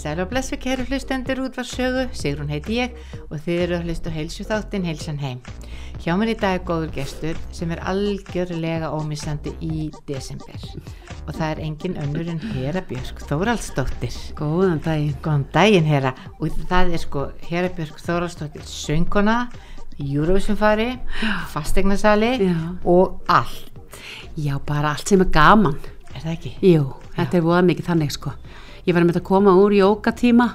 sæl og blessu kæru hlustendur út var sögu, Sigrun heiti ég og þið eru að hlusta heilsu þáttinn Heilsan heim. Hjá mér í dag er góður gestur sem er algjörlega ómissandi í desember og það er engin önnur en Hera Björk Þóraldsdóttir. Góðan daginn. Góðan daginn Hera og það er sko Hera Björk Þóraldsdóttir sönguna, Eurovisionfari, fastegnasali Já. og allt. Já, bara allt sem er gaman. Er það ekki? Jú, þetta er voða mikið þannig sko. Ég var með að koma úr jókatíma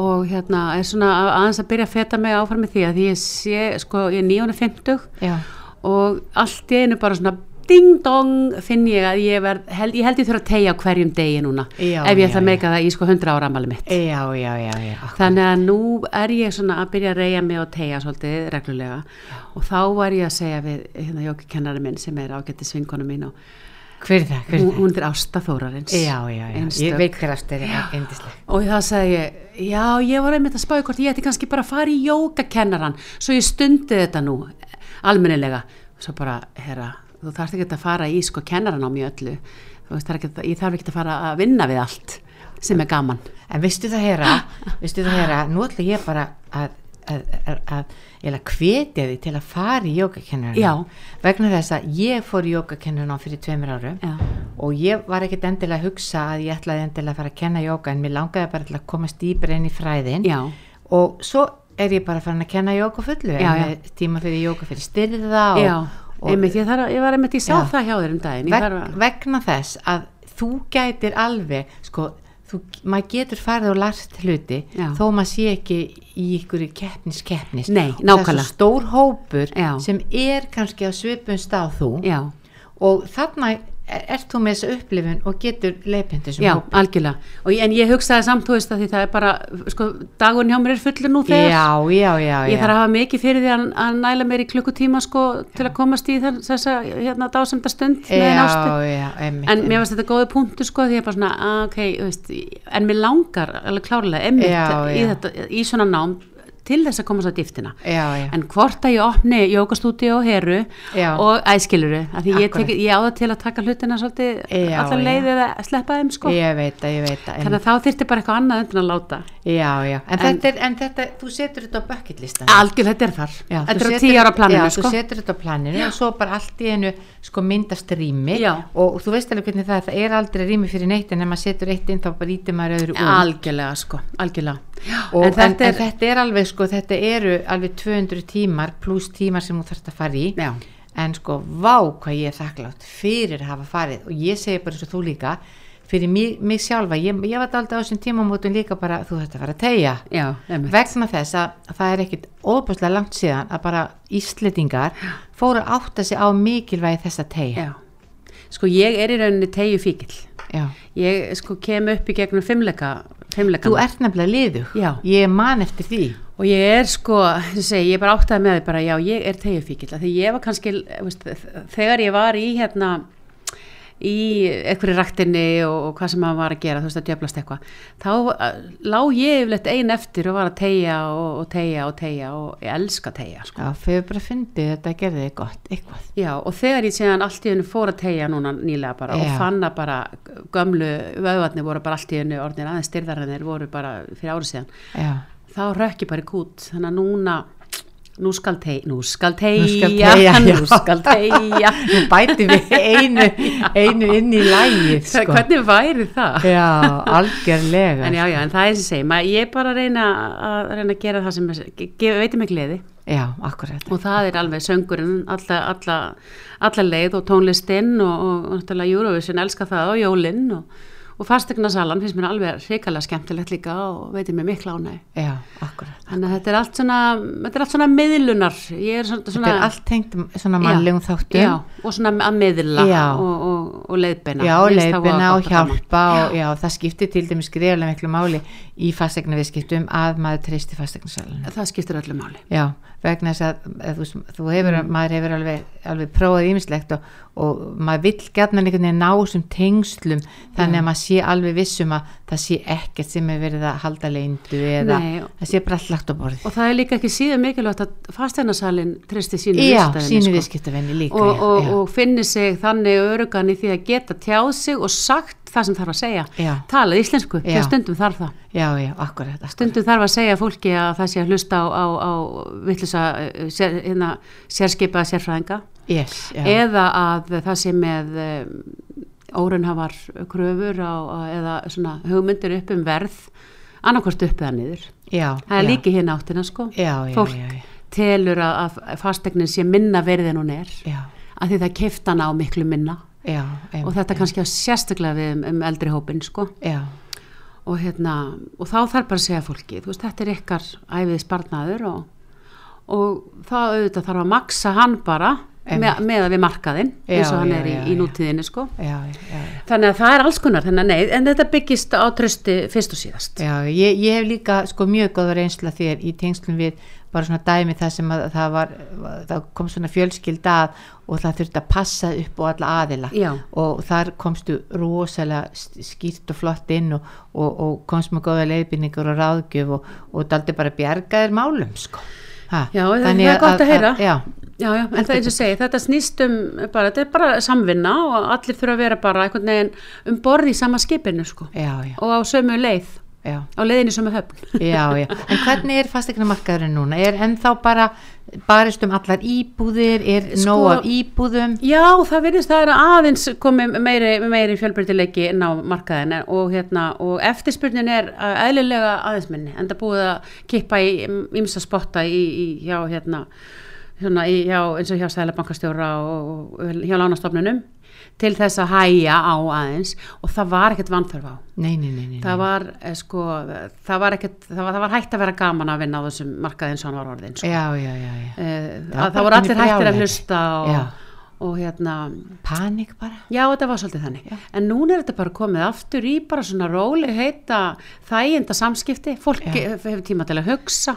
og hérna er svona að- aðeins að byrja að feta mig áfram með því að ég sé, sko, ég er 950 Já. og allt í einu bara svona ding dong finn ég að ég verð, held, ég held ég þurfa að tegja hverjum degi núna Já, ef ég ætla að meika það í sko 100 ára amali mitt. Já, já, já, já. akkurat. Þannig að nú er ég svona að byrja að reyja mig og tegja svolítið reglulega og þá var ég að segja við hérna jókikennari minn sem er ágætti svinkonu mín og Hver er það? Hver er hún, hún er Ásta Þórarins. Já, já, já, Einstök. ég veit hver aftur er og það segi ég já, ég var einmitt að spáði hvort ég ætti kannski bara að fara í jókakennaran svo ég stundi þetta nú almennilega. Og svo bara, herra, þú þarfst ekki að fara í sko kennaran á mjög öllu. Þú veist, ekki, ég þarf ekki að fara að vinna við allt sem er gaman. En veistu það hera, veistu það hera, nú ætla ég bara að, að, hvetja því til að fara í jógakennarinn. Já. Vegna þess að ég fór í jógakennarinn á fyrir tveimur árum Já. og ég var ekkert endilega að hugsa að ég ætlaði endilega að fara að kenna jóga en mér langaði bara að komast dýbra inn í fræðin já, og svo er ég bara farin að kenna jóga fullu, Já, tíma fyrir jóga fyrir styrða og, já og einmitt, ég, þarf, ég var einmitt, ég sá Já. það hjá þér um daginn veg, að, vegna þess að þú gætir alveg sko, þú, maður getur farið og lært hluti Já. þó maður sé ekki í ykkur keppnis keppnis Nei, Og það er stór hópur Já. sem er kannski á svipun stað þú já, og þarna er, ert þú með þessa upplifun og getur leipindi þessum já, hóp algjörlega og, en ég hugsaði samt, þú veist að því það er bara sko, dagun hjá mér er fullur nú þegar já, já, já, Ég já. þarf að hafa mikið fyrir því að, að næla mér í klukkutíma sko til að komast í þess- þessa hérna, dásemda stund með já, nástu. já, einmitt, En mér varst þetta góði punktu sko því ég bara svona, ah, ok, veist, en mér langar alveg klárlega einmitt Já, í, já. þetta, í svona nám til þess að komast á dýftina. En hvort að ég opni jókastúdíu og heru Já. og æskiluru, af því ég, tek, ég á það til að taka hlutina svolítið allar leiðið að sleppa þeim sko. ég veit að, ég veit að Þannig að þá þyrfti bara eitthvað annað undan að láta. já, já, en, En- þetta er, en þetta, þú setur þetta á bucketlistan Algjörlega, þetta er þar. Þetta er á tíu ára planinu já, sko. þú setur þetta á planinu og svo bara allt í einu sko myndast rými og þú veist alveg hvernig það er, það er aldrei rými fyrir neitt en ef maður setur eitt inn þá bara ítir maður öðru úr algjörlega sko, algjörlega og, en þetta en, er, þetta er alveg sko, þetta eru alveg 200 tímar pluss tímar sem þú þarfst að fara í. Já, en sko, vá hvað ég er þakklátt fyrir að hafa farið. Og ég segi bara eins og þú líka fyrir mig, mig sjálfa, ég, ég var aldrei á þessum tímamótum líka bara, þú þarfst að fara að tegja vegna þess að það er ekkit óbúslega langt síðan að bara Íslendingar fóru að átta sig á mikilvægi þess að tegja sko ég er í rauninni tegju fíkil Já. ég sko kem upp í gegnum fimmleika, fimmleika þú ert nefnilega liðug. Já. ég man eftir því. Og ég er sko, sem segi, ég er bara áttaði með því bara, já, ég er tegju fíkil því ég var kannski, veist, þegar ég var í hérna í einhverju raktinni og, og hvað sem maður var að gera, þú veist að djöflast eitthvað þá uh, lá ég yfirleitt ein eftir og var að tegja og, og tegja og tegja og ég elska að tegja sko. Já, þau bara fundið þetta gerði þið gott, eitthvað Já, og þegar ég séðan allt í hennu fór að tegja núna nýlega bara Já. og fann að bara gömlu vöðvarnir voru bara allt í hennu orðin aðeins styrðarinn þeir voru bara fyrir árið síðan Já, þá rökk ég bara í kút þannig að núna nú skal tegja, nú skal tegja, nú skal tegja. Nú bæti við einu, einu inn í lægið, sko. Hvernig væri það? Já, algjörlega. En já, já, en það er sem segi, maður, ég bara að reyna að, reyna að gera það sem veitir mig gleði Já, akkurat. og það er alveg söngurinn alla, alla, alla leið og tónlistinn og, og, og náttúrulega Eurovision elska það og jólinn og, og fastegnasalan finnst mér alveg hrikalega skemmtilegt líka og veitir mig mikla ánæg. Já, akkurat. Þannig að þetta er allt svona, þetta er allt svona miðlunar, er svona, Þetta er allt tengt svona mannlegum þáttum. já, og svona að miðla Já. og, og, og leiðbeina. Já, Mér og gott gaman. hjálpa og já, það skiptir til dæmis greiðlega miklu máli í fastegna viðskiptum að maður treysti fastegnasalunum. Það skiptir öllu máli. Já, vegna þess að, að þú, þú hefur, maður hefur alveg, alveg prófað ímislegt og, og maður vill gætna einhvern veginn ná þessum tengslum þannig að maður sé alveg vissum að það sé ekkert sem er verið að halda leindu eða Nei, það sé bara allt lagt á borðið. og það er líka ekki síðan mikilvægt að fastegnasalinn treysti sínu sko. viðskiptavenni líka. og, og, og finni sig þannig örugan í því að geta tjáð sig og sagt það sem þarf að segja. Já. talað íslensku, þegar stundum þarf það. Já, já, akkurat, akkurat. stundum þarf að segja fólki að það sé að hlusta á, á, á vittlisa sér, hérna, sérskipaða sérfræðinga. Yes, eða að það sé með um, órunhafar kröfur á, eða svona hugmyndir upp um verð annarkvort upp eða niður. Já, það er líki hinn áttina sko. Fólk telur að, að fastegnin sé minna verð en hún er. Að því það kefta hana á miklu minna já, og þetta kannski á sérstaklega við um, um eldri hópin sko. Og, hérna, og þá þarf bara að segja fólki veist, þetta er ykkar æfið sparnaður og, og það auðvitað þarf að maksa hann bara með, með að við markaðinn eins og hann já, er í, já, í nútíðinni sko. Þannig að það er alls konar nei, en þetta byggist á trösti fyrst og síðast. Já, ég, ég hef líka sko mjög góða reynsla þér í tengslum við bara svona dæmi það sem að það var það kom svona fjölskylda að og það þurfti að passa upp á alla aðila Já. og þar komstu rosalega skýrt og flott inn og, og, og komst með góða leiðbynningur og ráðgjöf og, og daldi bara bjargaðir málum sko. Ha, Já, það- er gott að heyra. já, Já, já, en það er eins og segi, þetta snýst um bara, þetta er bara samvinna og allir þurfa að vera bara einhvern veginn um borð í sama skipinu sko og á sömu leið, já, á leiðinni sömu höfn já, já. En hvernig er fastegna markaðurinn núna? Er ennþá bara barist um allar íbúðir? Er Sko- nóg af íbúðum? Já, það virðist það er aðeins komið meiri, meiri fjölbreytileiki inn á markaðin og, hérna, og eftirspurnin er uh, eðlilega aðeins minni en það búið að kippa í ymsa spotta í, í, hjá, hérna, hérna, í, hjá, eins og hjá Sælabankastjóra og, og hjá lánastofnunum til þess að hæja á aðeins og það var ekkert vanþörf á. Nei, nei, nei, nei. Það var, eh, sko, það var, ekkert, það, var, það var hægt að vera gaman að vinna á þessum markaði eins og hann var orðin. Sko. Já, já, já, já. Eh, Já, að það voru allir hættir að hlusta og, Já. og hérna, Panik bara. Já, þetta var svolítið þannig. En núna er þetta bara komið aftur í bara svona róli heita þæginda samskipti. Fólk Já. hef- hefur tíma til að hugsa.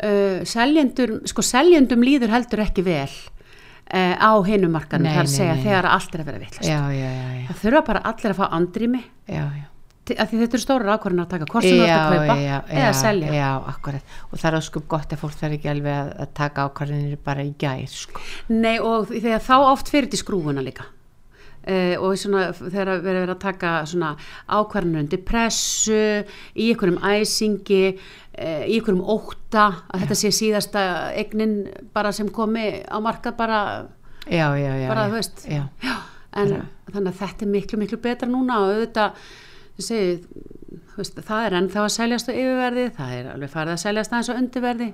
Uh, seljendur, sko seljendum líður heldur ekki vel á hinum markanum. Nei, er að nei, segja nei. þegar allt er að vera já. Það þurfa bara allir að fá andrými. Þetta eru stóra ákvarðin að taka hvort sem þú ert að kaupa já, eða já, selja. Já, akkurat. Og það er óskup gott að fólk þarf ekki alveg að, að taka ákvarðinir bara í gær, sko. Nei og þegar þá oft fyrir til skrúfuna líka uh, og svona, þegar verið verið að taka undir pressu í einhverjum æsingi uh, í einhverjum ótta að þetta sé síðasta egnin bara sem komi á markað bara, Já, já, já. bara já. þú veist Já, Já, en þannig að þetta er miklu miklu betra núna og auðvitað segi, veist, það er ennþá að seljast á yfirverði, það er alveg farið að seljast aðeins á undirverði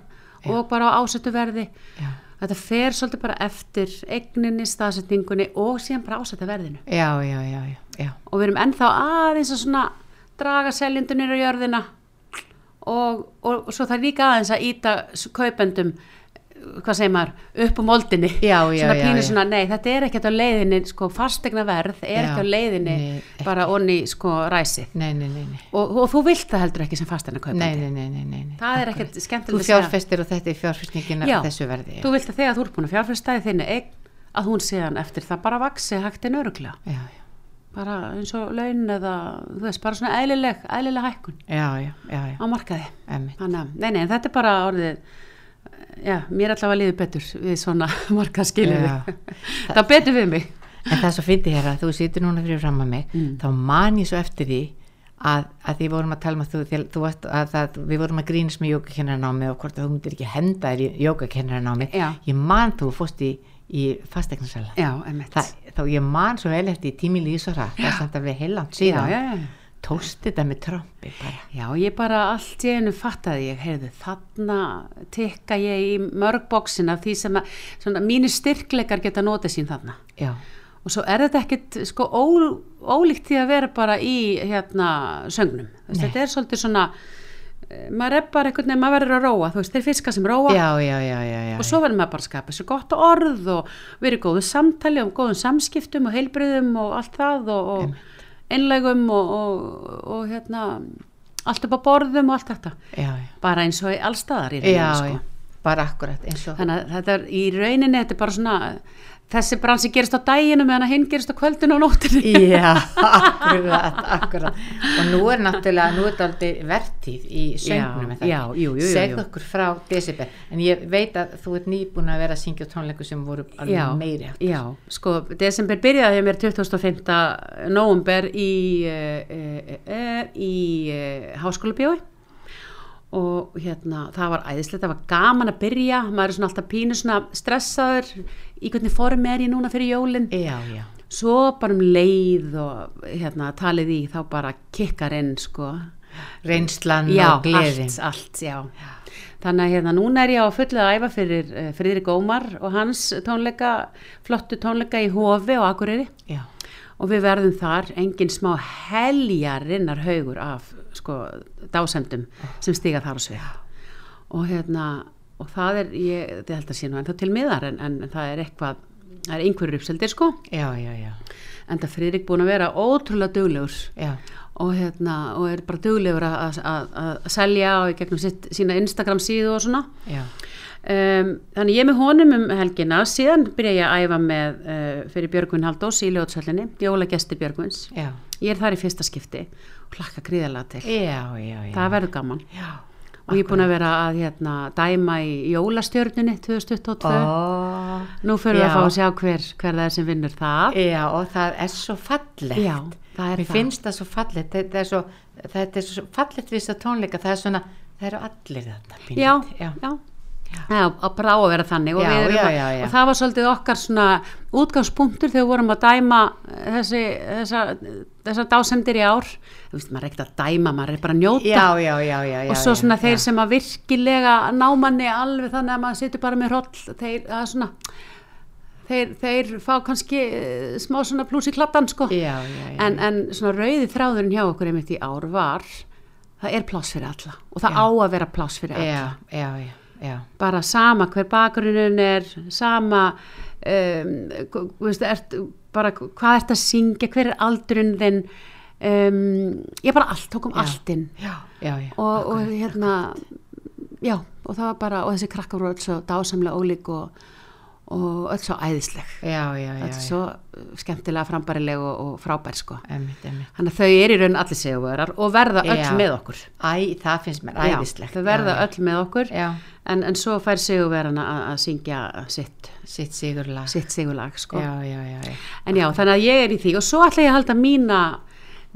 og bara á ásettuverði já. Þetta fer svolítið bara eftir eigninni, staðsetningunni og síðan bara ásetta verðinu Já, já, já, já, já. og við erum ennþá aðeins að svona draga seljendunir á jörðina og, og, og svo það er líka aðeins að íta kaupendum hvað segir maður, upp á moldinni Já, já, svona já, pínu já. svona, nei, þetta er ekkert á leiðinni sko, fastegna verð er Já, ekki á leiðinni nei, bara onni sko ræsi Nei, nei, nei, nei. og, og þú vilt það heldur ekki sem fastegna kaupandi Nei, nei, nei, nei, nei, nei. það er ekkert Þú skemmtilegt að segja fjárfestir og þetta er fjárfestingin Já. af þessu verði. þú vilt að þegar þú ert búin að fjárfesta í þinni eign að hún séðan eftir það bara vaksi hægt en öruglega Já, já, bara eins og laun eða þú veist, bara svona eðlileg, eðlileg hækkun já, já, já, já. á markaði þannig að, nei, nei, þetta er bara orðið já, mér allavega líður betur við svona markaðskilir Já. það betur við mig. En það er svo fyndi hér að þú situr núna fyrir fram að mig, Mm. þá man ég svo eftir því að, að því vorum að tala um að þú, því, þú varst, að það, við vorum að grínast með jógakennaranámi og hvort að þú myndir ekki henda þér í jógakennaranámi Já. ég man þú fórst í, í fastegnarsala já, þá ég man svo vel eftir í tími lísara það er samt að við heilant já, síðan já, já. Tóst þetta með trombi bara Já, ég bara allt í einu fattaði ég, heyrðu, þarna tikka ég í mörg bóksin af því sem að, svona, mínu styrkleikar geta notið sín þarna. já, Og svo er þetta ekkit, sko, ó, ólíkt því að vera bara í, hérna, söngnum. Veist. Þetta er svolítið svona, eh, maður er bara einhvern veginn, maður verður að róa, þú veist, þeir fiska sem róa. já, já, já, já, já. Og svo verður maður bara að skapa sér gott orð og verið góðu samtali og góðum samskiptum og heilbriðum og allt það og, og einlegum og, og, og hérna allt upp á borðum og allt þetta já, já. bara eins og í allstaðar í já, rauninni sko. bara akkurat eins og þannig að þetta er í rauninni þetta er bara svona þessi bransi gerist á daginu meðan að hinn gerist á kvöldinu og nóttinni Já, akkurat, akkurat. Og nú er náttúrulega, nú er þetta aldrei vertíð í söngnum jú. okkur frá Decibel en ég veit að þú ert nýbúin að vera að syngja tónleiku sem voru alveg já, meiri já, sko, desember byrjaði mér 25. nóvumber í uh, uh, uh, í uh, háskóla bjói og hérna það var æðislegt, það var gaman að byrja maður er svona alltaf pínu svona stressaður í hvernig form er ég núna fyrir jólin. Já, já, svo bara um leið og hérna talið í þá bara kikkar inn sko. Reynslan já, og gleðin. allt, allt, já. Þannig að hérna núna er ég á fullu að æfa fyrir uh, Friðrik Ómar og hans tónleika, flottu tónleika í Hofi og Akureyri. Já, og við verðum þar engin smá heljarinnar haugur af sko dásendum sem stiga þar á svið. Og hérna og það er, ég þetta held að sé nú ennþá til miðar en, en, það er eitthvað það er einhverjur uppseldir sko. Já, já, já, en það Friðrik búin að vera ótrúlega duglegur. Já. og, hérna, og er bara duglegur að, selja og í gegnum sitt, sína Instagram síðu og svona. Um, þannig ég er með honum um helgina. Síðan byrja ég að æfa með uh, fyrir Björgvin Haldós í Ljótsöllinni jólagesti Björgvins Já, ég er þar í fyrsta skipti og hlakka gríðalega til. Já, já, já. það verður gaman. Já, og ég er búin að vera að hérna, dæma í jólastjörnunni 2022 Ó, nú fyrir við að fá að sjá hver, hver það er sem vinnur það. Já, og það er svo fallegt. Já, það er Mér það. finnst það svo fallegt. Þetta er svo, þetta er svo fallegt við þess að tónleika. Það er svona, það eru allir þetta já, já, já. Já, að bara á að vera þannig. Og, Já, já, að- já, já. og það var svolítið okkar svona útgangspunktur þegar við vorum að dæma þessi, þessa, þessa dásendir í ár þú veist, maður er ekkert að dæma, maður er bara að njóta Já, já, já, já, já og svo já, svona þeir já. sem að virkilega ná manni alveg þannig að maður situr bara með hroll þeir, það er svona þeir, þeir fá kannski eh, smá svona plús í kladdan sko Já, já, já. en, en svona rauði þráðurinn hjá okkur einmitt í ár var það er pláss fyrir alla og það Já. á að vera pláss fyrir alla Já, já, já, já bara sama hver bakgrunin er sama um, hva- veist, ert, bara hvað ert að syngja hver er aldurinn þinn? Um, ég bara allt, tókum Já. allt inn. Já, já, já og, og hérna já, og það var bara og þessi krakkar voru öll svo dásamlega ólík og, og öll svo æðisleg. Já, já, já, öll svo uh, skemmtilega frambærileg og, og frábær sko. Einmitt, einmitt. þannig að þau eru í raun allir sigurvegarar og verða öll með okkur. Æ, það finnst mér æðislegt. þau verða öll með okkur. En, en svo fær sigurverana að, að syngja sitt, sitt sigurlag. sitt sigurlag sko. En já, þannig að ég er í því. Og svo ætla ég að halda mína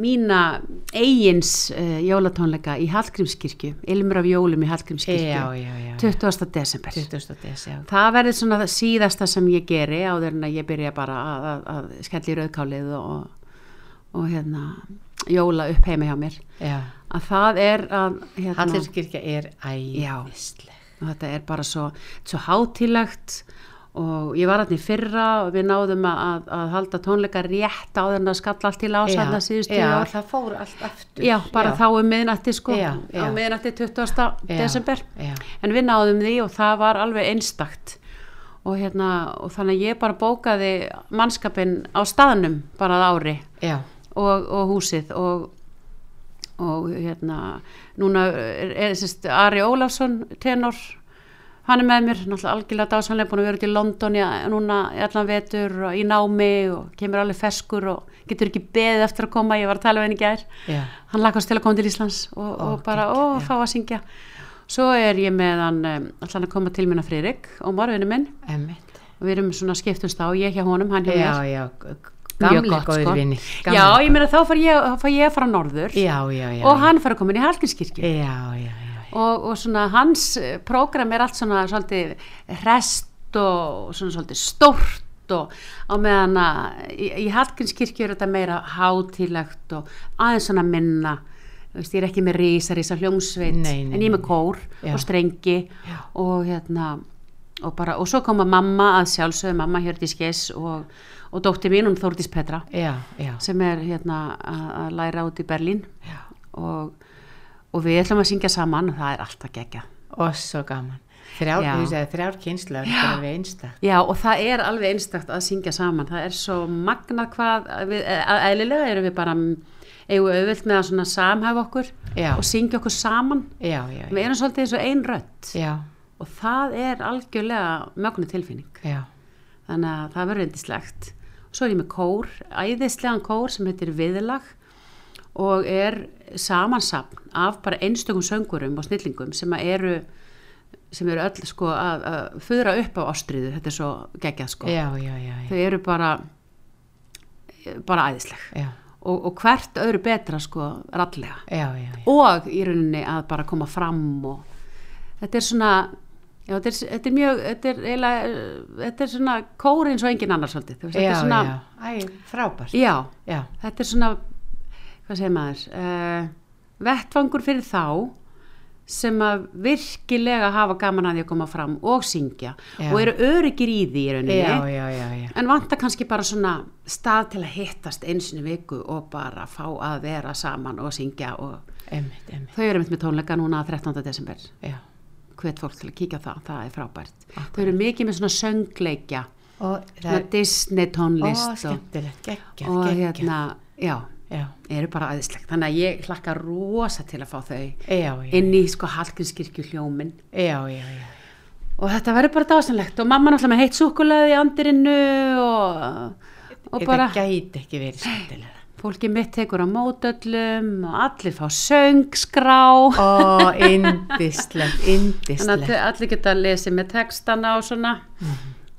mína eigins uh, jólatónleika í Hallgrímskirkju Ilmur af jólum í Hallgrímskirkju Já, já, já, já. 20. desember 20. des, já það verður svona það síðasta sem ég geri áður en að ég byrja bara að, að, að skella í rauðkálið og, og hérna jóla upp heima hjá mér að það er að hérna, Hallirskirkja er æðisleg og þetta er bara svo, svo hátilegt og ég var hann í fyrra og við náðum að, að, að halda tónleika rétt á þennan að skalla allt til ásatna síðustu já, ár. það fór allt aftur. Já, bara þá um miðnætti sko Já, já. á miðnætti 20. desember. Já, en við náðum því og það var alveg einstakt. Og hérna og þannig að ég bara bókaði mannskapin á staðnum bara að ári. Já, og, og húsið og, og hérna núna er, er sérst, Ari Ólafsson tenor hann er með mér, náttúrulega algjörlega dásanlega búin að vera út í London í, núna allan vetur og í námi og kemur alveg feskur og getur ekki beðið eftir að koma, ég var að tala við henni gær. Já, hann lakast til að koma til Íslands og, Ó, og bara, ó, já. fá að syngja. Svo er ég með hann um, allan að koma til minna Friðrik og morfinu minn. Og við erum svona skiptumst á, ég hjá honum, hann hjá Já, mér. já, Gamli góðir sko. vinir, Já, ég meina þá far ég, far ég að fara norður. Já, já, já. og hann fara að koma inn í Hallgrímskirkju. Já, já, já. Og, og svona hans eh, prógram er allt svona svolítið rest og svona svolítið stórt og á meðan að í, í Hallgrímskirkju er þetta meira hátílegt og aðeins svona minna veist, ég er ekki með rísa, rísa hljómsveit Nei, nei, en ég er með nei. kór Já. og strengi Já. og hérna og, bara, og svo koma mamma að sjálfsögðu mamma Hjördís Gess og, og dóttir mín, hún Þórdís Petra Já, já. sem er hérna að læra út í Berlín og, og við ætlum að syngja saman og það er alltaf gegja Og svo gaman. Þrjár, segir, þrjár kynslar, þetta er alveg einstakt. Já og það er alveg einstakt að syngja saman. Það er svo magnað hvað við, að, eðlilega erum við bara eigum auðvilt með að svona samhæfa okkur Já. og syngja okkur saman. Já, já, við erum svolítið eins og ein rödd. Já, og það er algjörlega mögnu tilfinning. Já. þannig að það verður reyndislegt svo er ég með kór, æðislegan kór sem heitir Viðlag og er samansapn af bara einstökum söngurum og snillingum sem eru sem eru öll sko að, að föðra upp á ástriðu, þetta er svo geggjað sko. Já, já, já, þau eru bara bara æðisleg. Já, og, og hvert öðru betra sko rallega. Já, já, já. og í rauninni að bara koma fram og þetta er svona þetta, er, þetta er mjög þetta er, eh, þetta er svona kóri eins og engin annars þetta er svona. Æ, frábært. já, Já, þetta er svona hvað segir maður? Uh, vettfangur fyrir þá sem að virkilega hafa gaman að því að koma fram og syngja Já. og eru öryggir í því í rauninni. Já, já, en vantar kannski bara svona stað til að hittast einsinu viku og bara fá að vera saman og syngja og Emmitt, emmitt, þau eru mitt með tónleika núna 13. desember. Hvet fólk til að kíkja það, það er frábært. Þau eru mikið með svona söngleikja Og Disney Ó, tónlist og, skemmtilegt, geggjað, og geggjað. hérna, já Já, eru bara aðeinslegt, þannig að ég hlakka rosa til að fá þau já, já. inn í sko Hallgrímskirkju hljómin og þetta verður bara dásanlegt og mamma náttúrulega með heitt súkulaði í andirinu og, og bara Þetta gæti ekki verið skemmtilega. fólki mitt tekur á mótöllum og allir fá söngskrá. Ó, indislegt, þannig að indislegt. allir geta að lesa með textana og svona.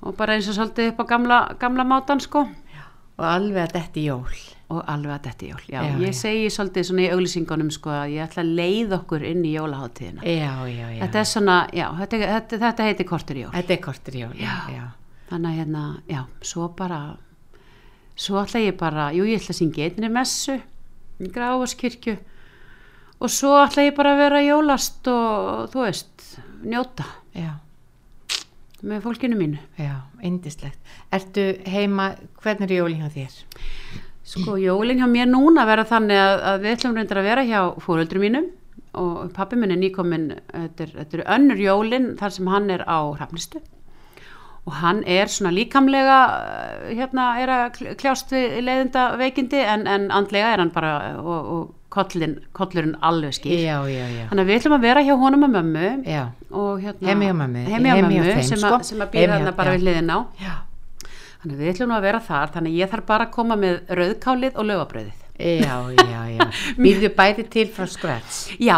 Og bara eins og svolítið upp á gamla, gamla mátan sko. Og alveg að þetta jól. Og alveg að þetta er jól, já, Já, ég já. segi svolítið svona í auglýsingunum sko að ég ætla að leið okkur inn í jólaháttíðina þetta er svona, já, þetta, þetta, þetta heitir kortur jól. Þetta er kortur jól, þannig að hérna, já, svo bara svo ætla ég bara jú, ég ætla að syngja einni messu í gráfaskirkju og svo ætla ég bara að vera jólast og þú veist, njóta Já, með fólkinu mínu. Já, indislegt. Ertu heima, hvernig er hjá þér? Sko, jólin hjá mér núna verða þannig að, að við ætlum reyndar að vera hjá fóröldrum mínum og pappi minn er nýkomin þetta er, þetta er önnur jólin þar sem hann er á hrafnistu og hann er svona líkamlega eh, hérna er að kl- kljást við leiðinda veikindi en, en andlega er hann bara og, og kollin, kollurinn alveg skýr Já, já, já. þannig að við ætlum að vera hjá honum og mömmu Já, og hérna Heima hjá mömmu, heima hjá mömmu sem, sko. sem að býða hérna bara já. við hliðin á já. Þannig við ætlum nú að vera þar þannig ég þarf bara að koma með rauðkálið og lögabröðið Já, já, já. Býrðu bæði til frá scratch? Já,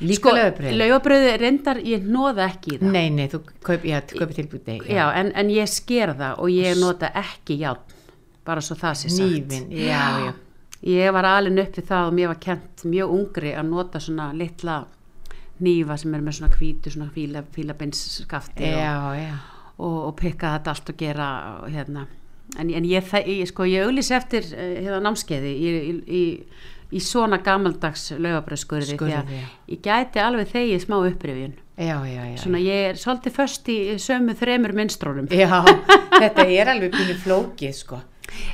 Líka sko, laufabrauðið? laufabröðið reyndar ég nóða ekki í það Nei, nei, þú kaup, já, þú kaupir tilbúti. Já, en, en ég sker það og ég nota ekki játn bara svo það sé sagt Nýfin, já, já. Ég var alin upp við það og mér var kent mjög ungri að nota svona litla nýfa sem er með svona hvítu svona fíla, fílabinsskafti og, og, pikka þetta allt og gera hérna en, en ég, ég, sko, ég auglýsi eftir uh, hérna námskeiði í, í, í, í svona gamaldags laugabröðskurði því að já. ég gæti alveg þegið smá upprifjun Já, já, svona ég er svolítið föst í sömu þremur minnstrónum Já, þetta er alveg pínu flókið, sko.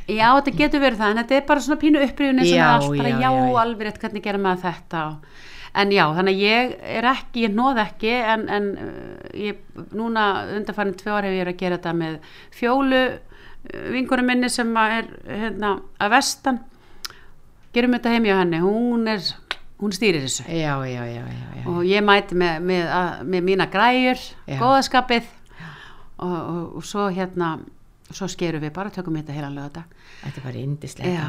Já, þetta getur verið það, en þetta er bara svona pínu og Já, með allt, bara já, já, já, já. alveg rétt hvernig gerum maður þetta og, en já, þannig að ég er ekki, ég nóð ekki en, en uh, ég, núna undanfærin tvö ár hef ég verið að gera þetta með fjólu uh, vinkunum minni sem er hérna að vestan. Gerum þetta heim hjá henni, hún er hún stýrir þessu. Já, já, já, já, og ég mæti með, með, að, með mína græjur góðaskapið. Og, og, og svo hérna svo skerum við bara, tökum þetta heila lögða Þetta er bara indislega.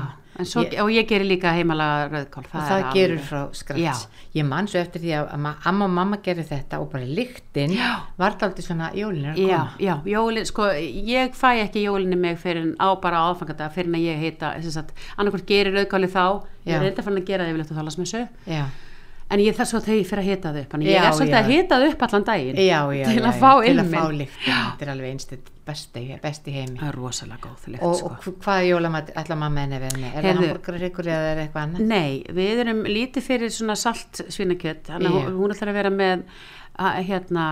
svo, Ég- og ég gerir líka heimalaga rauðkál og það er gerur alveg- frá skrats Já. ég man svo eftir því að, að ma- amma og mamma gerði þetta og bara lyktin Já. var það aldrei svona jólin er að Já, koma. já, jólin, sko, ég fæ ekki jólinni mig fyrir á bara aðfangadag fyrir en að ég heita, annarkvort gerir rauðkáli þá, ég Já. er reynda fann að gera það yfirleitt á þálasmessu, já, en ég þarf svo ég fyrir að hita það upp, ég er svolítið að hita það upp allan daginn til að fá er besti, besti heimi Það er rosalega góð lykt, og, sko. og hv- hvaða jólamat ætla mamma henni að vera með er það Heyrðu. hambúrgarryggur eða er eitthvað annað Nei, við erum lítið fyrir svona salt svínakjött, hún ætlar að vera með að, hérna,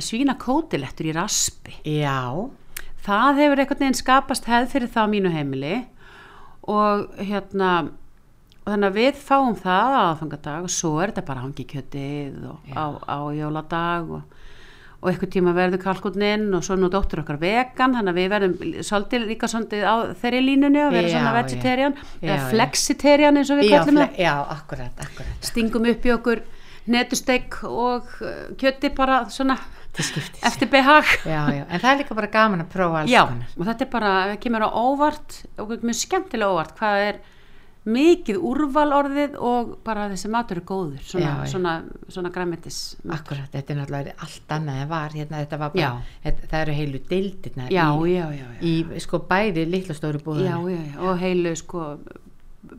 svínakótilettur í raspi. já, Það hefur einhvern veginn skapast hefð fyrir það á mínu heimili og hérna, og þannig að við fáum það á aðfangadag og svo er þetta bara hangi kjötið og á, á jóladag og, og einhvern tíma verður kalkutnin og svo nú dóttur okkar vegan, þannig að við verðum svolítið líka svolítið á þeirri línunni og vera Já, svona vegetarian Já, eða já. flexitarian eins og við kallum það. já, akkurat, akkurat. Stingum upp í okkur netustek og uh, kjöti bara svona eftir behag. En það er líka bara gaman að prófa alls Já, konar. og þetta er bara, kemur á óvart og mjög skemmtilega óvart hvað er mikið úrval orðið og bara þessi matur er góður svona, Já, já. svona, svona græmitis Akkurat, þetta er náttúrulega allt annað en var hérna, þetta var bara, þetta, það eru heilu deildirna já, í, í sko bæði litla stóru Já, búðinu já, já, og heilu sko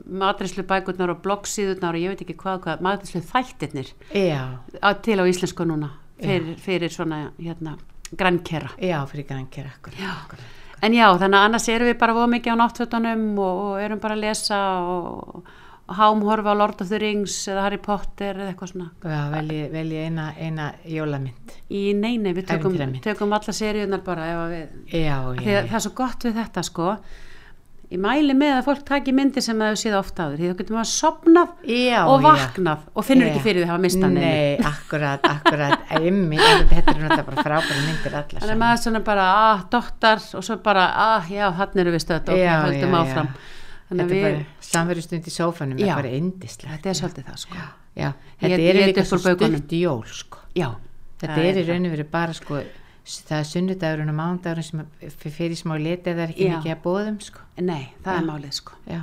matrislu bækurnar og bloggsíðurnar og ég veit ekki hvað, hvað matrislu þættirnir að til á íslensku núna fyrir, fyrir svona hérna grænkera. Já, fyrir grænkir akkurat, akkurat. En já, þannig að annars erum við bara voða mikið á náttfötunum og, erum bara að lesa og, hámhorfa á Lord of the Rings eða Harry Potter eða eitthvað svona. Já, velji, velji eina, eina jólamynd Í neini, við tökum, tökum alla seríunar bara við, Já, já, að það er svo gott við þetta sko. Ég mæli með að fólk taki myndir sem það hefur séð ofta áður, því þá getur maður sopnað já og já. vaknað og finnur Já. ekki fyrir því að hafa mistað neinu. Nei, akkurat, akkurat Einmi, þetta er náttúrulega bara frábæra myndir allar Þannig að maður svona bara, ah, dottar og svo bara, ah, já, hann eru við stöð og Já, höldum já, já. áfram. Þetta er bara samverðustund í sófanum Já. er bara indislega þetta er svolítið það sko. Já, þetta er líka svo stutt í jól sko. Já. Þetta það er í það. rauninu verið bara sko það er sunnudagurinn og mánudagurinn sem fyrir smá liti eða er ekki Já. mikið að bóðum sko. Nei, það er Já. málið sko. Já,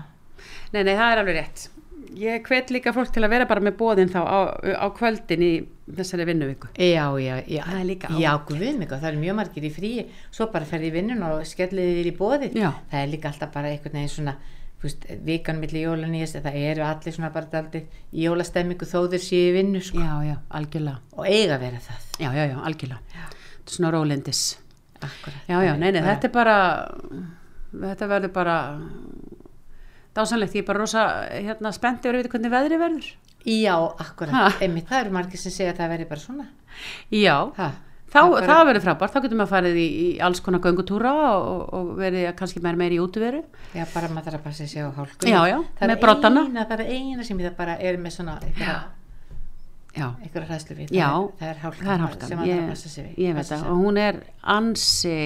Nei, nei, það er alveg rétt. Ég hvet líka fólk til að vera bara með bóðin þá á, á kvöldin í þessari vinnuviku. já, já, já. Það er líka Já, guð mig, það eru mjög margir í fríi svo bara ferði í vinnun og skellið þér í bóði Já. það er líka alltaf bara einhvern veginn svona vikan milli jólanýjast það eru allir svona bara í jólastemmingu þó þeir séu í vinnu sko. Já, já, algjörlega. og eiga vera það Já, já, já, algjörlega. Er svona. Akkurat. Já, já, nei, nei, þetta er bara, þetta verður bara dásanlegt. Ég er bara rosa hérna, spennt yfir að vita hvernig veðri verður. Já, akkurat, einmitt, það eru margir sem segja að það veri bara svona Já, ha. þá, Það er það verður frábært. Þá getur maður farið í, í alls konar göngutúra og, og verið kannski meira meira í útveru. Já, bara maður þarf að passa sig á hálku Já, já, það með eina, það er eina sem ég bara er með svona einhverja, Já, hræslu við Já, það er, er hálkan, er sem maður þarf að passa sig við Ég, ég veit það og hún er ansi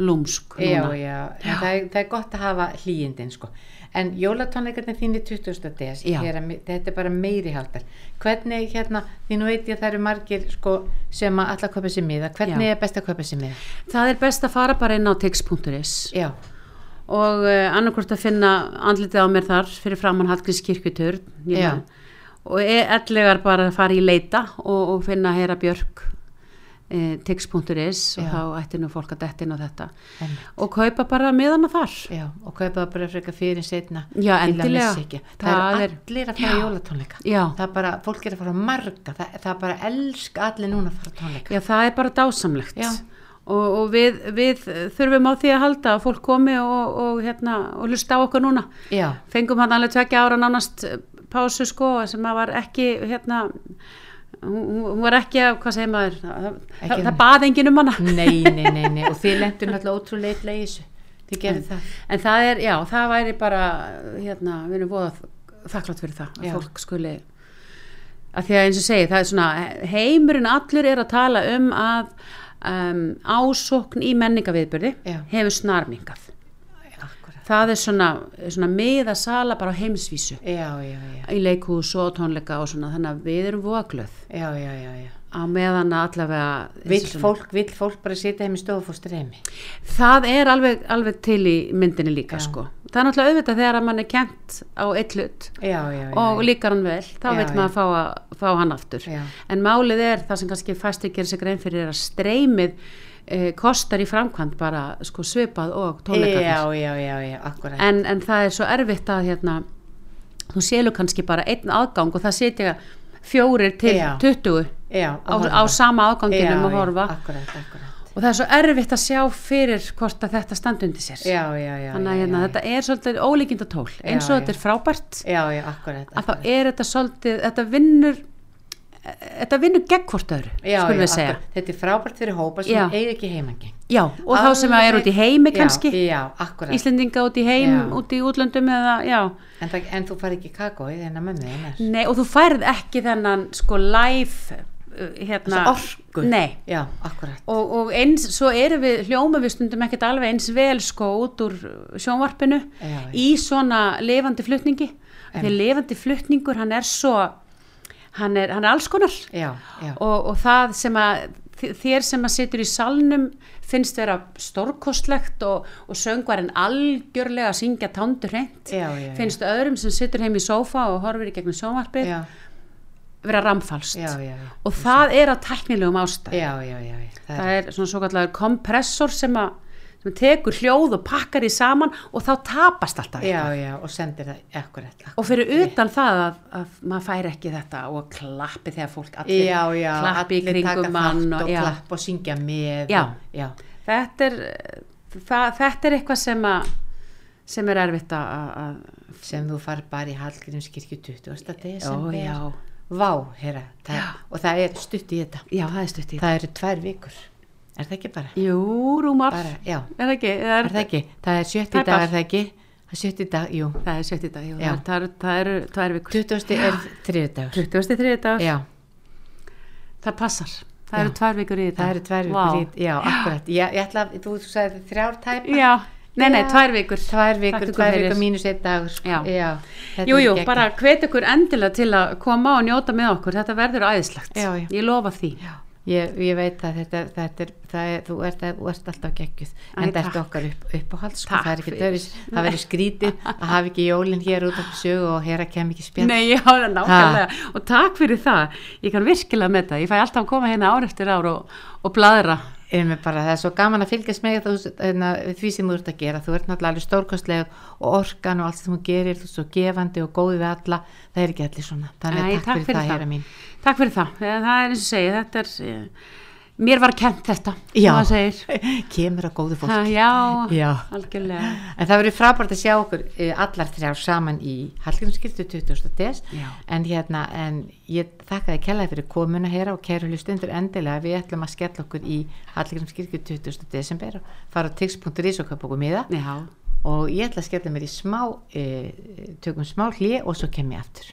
lúmsk Já, já, en það er, það er gott að hafa hlýjindin sko. En jólatónleikarnir þínir 20. des, Já. þetta er bara meiri haldar. Hvernig hérna, því nú veit ég að það eru margir sko, sem að alla kaupa sér miða, hvernig Já. er best að kaupa sér miða? Það er best að fara bara inn á tix.is Já, og uh, annarkvort að finna andlitið á mér þar fyrir framann Hallgrís kirkjuturn Já. Og e ellegar bara að fara í leita og, og finna heyra björk uh, tix.is og Já. þá ætti nú fólk að detta inn á þetta en, og kaupa bara miðana þar já, og kaupa bara frekar fyrir setna Já, að endilega. Það, Það er allir að fara í jólatónleika. Já. Það er bara, fólk er að fara marga, það, það er bara elska allir núna að fara tónleika. Já, það er bara dásamlegt Já. og, og við, við þurfum á því að halda að fólk komi og, og, hérna, og hlusta á okkur núna Já, fengum hann alveg tvekja ára nánast pásu sko sem að var ekki hérna hún var ekki að, hvað segir maður það, það, það bað enginn um hana nei, nei, nei, nei, og þið lendur náttúrulega ótrúlega í þessu. Gerir það. en það er, já, það væri bara hérna, við erum voða þakklátt fyrir það, að Já. fólk skuli að því að eins og segi, það er svona heimurinn allur er að tala um að um, ásókn í menningaviðbyrði hefur snarmingað. Það er svona, svona miðasala bara á heimsvísu. Já, já, já, í leikhús og tónleika og svona þannig að við erum voglöð. Já, já, já, já. á meðan allavega Vill fólk, vill fólk bara sitja heim í stofu og fór streymi? það er alveg, alveg til í myndinni líka sko. Það er náttúrulega auðvitað þegar mann er kent á eitt hlut og líkar hann vel, þá Já, vil maður fá, að, fá hann aftur. Já. en málið er það sem kannski fæstir gerir sig grein fyrir er að streymið eh, kostar í framkvæmt bara sko svipað og tónleikarnir Já, já, já, já, en, en það er svo erfitt að hérna, þú sélur kannski bara einn aðgang og það setja fjórir til Já. 20 já, á, á sama aðganginum að horfa Akkurat, akkurat. og það er svo erfitt að sjá fyrir hvort að þetta standi undir sér Já, já, já. þannig að já, hérna, já, þetta er svolítið ólíkinda tól eins og Já, þetta já. er frábært Já, já, akkurat. að þá er þetta svolítið þetta vinnur þetta vinnur gegn hvort öðru Já, já, akkurat. Þetta er frábært fyrir hópa sem eiga ekki heimangeng. já, og þá sem að er út í heimi kannski. Íslendinga út í heim, út í útlöndum eða, En, það, en þú fari ekki kakói þennan mömmu nei, og þú færð ekki þennan sko live uh, hérna, akkurat. og, og eins, svo erum við hljóma við stundum ekkert alveg eins vel sko út úr sjónvarpinu í svona lifandi flutningi. Því lifandi flutningur hann er svo hann er, hann er alls konar Já, já. og, og það sem að þér sem að situr í salnum finnst vera stórkostlegt og, og söngvarinn algjörlega að syngja tándur hreint finnst öðrum sem situr heim í sófa og horfir í gegnum sjónvarpið Já, vera ramfalst já, já, já. og það er á tæknilegum ástæð. Það það er svona svo kallar kompressor sem að sem tekur hljóð og pakkar í saman og þá tapast alltaf Já, eitthvað. já, og sendir það akkurat. og fyrir utan það að, að maður fær ekki þetta og klappi þegar fólk allir Já, já, klappi í allir taka kringum mann og, og já. klapp og syngja með. Já. já. þetta er það, þetta er eitthvað sem að sem er erfitt að- sem þú far bara í Hallgrímskirkju 20. Ó, desember. já. Vá, herra, það, Já. og það er stutt í þetta. já, það er stutt í Það eru tvær vikur. Er það ekki bara? jú, rúmar bara já, er það ekki, það er það ekki? Það er sjötti dag, er það ekki? Það er sjötti dag, jú. það er sjötti dag, jú, Já. það, er, það eru tvær vikur 20. er þriði dagur. 23. dag, Já, það passar það Já. eru tvær vikur í þetta það eru tvær vikur í, já, akkurat. Ég, ég ætla, að- þú sagði þrjár tæpa. já, nei, nei, Já. tvær vikur Tvær vikur, tvær fyrir. vikur mínus einn dagur. sko. Já. já þetta Jú, er jú, bara hvet ykkur endilega til að koma og njóta með okkur, þetta verður æðislegt Já, já. ég lofa því Já, ég, ég veit að þetta, þetta er, það er, þú ert, þú ert alltaf geggjuð, Æ, en þetta er takk. okkar upp, uppáhald, sko, Takk það er ekki döris, það verður skrítið að hafa ekki jólinn hér út af sögu og hér að kem ekki spjall. Nei, já, það er nákvæmlega og takk fyrir það, ég kann virkilega með það. Ég fæ alltaf að koma hérna ár eftir ár og, og bladra bara, það er svo gaman að fylgjast með hérna, því sem þú ert að gera, þú ert náttúrulega alveg stórkostlega og orkan og allt sem þú gerir, þú ert svo gefandi og góði við alla, það er ekki allir svona, þannig Æ, að takk, fyrir, það, mín. Takk fyrir það, það er eins og segi þetta er, eh, mér var kent þetta Já. það segir Kemur að góðu fólk. ha, Já, Já. algjörlega En það verður frábært að sjá okkur eh, allar þrjár saman í Hallgrímskirkju 20. des en hérna, en ég þakka þið kellaði fyrir komuna hér og kæru hlustundur endilega við ætlum að skella okkur í Hallgrímskirkju 20. desember og fara á tix.is og köpa okkur miða Já, og ég ætla að skella mér í smá e, tökum smá hlið og svo kem ég aftur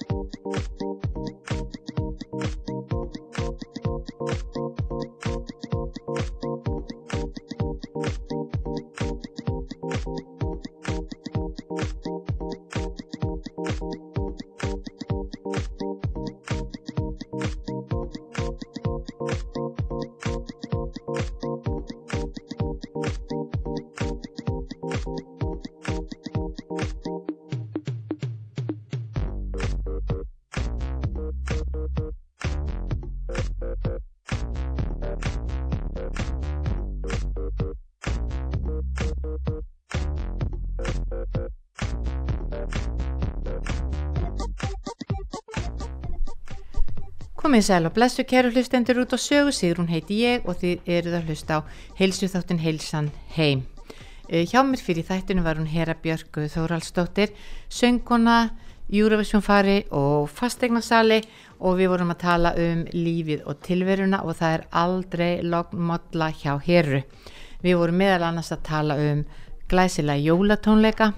Komið sæl og blessu kæru hlustendur út á sögu, Sigrún heiti ég og þið eruð að hlusta á heilsu þáttin heilsan heim. Eh, Hjá mér fyrir þættinu var hún Hera Björk Þóraldsdóttir, sönguna, Eurovision fari og fastegnasali og við vorum að tala um lífið og tilveruna og það er aldrei lognmodla hjá Heru. Við vorum meðal annars að tala um glæsilega jólatónleika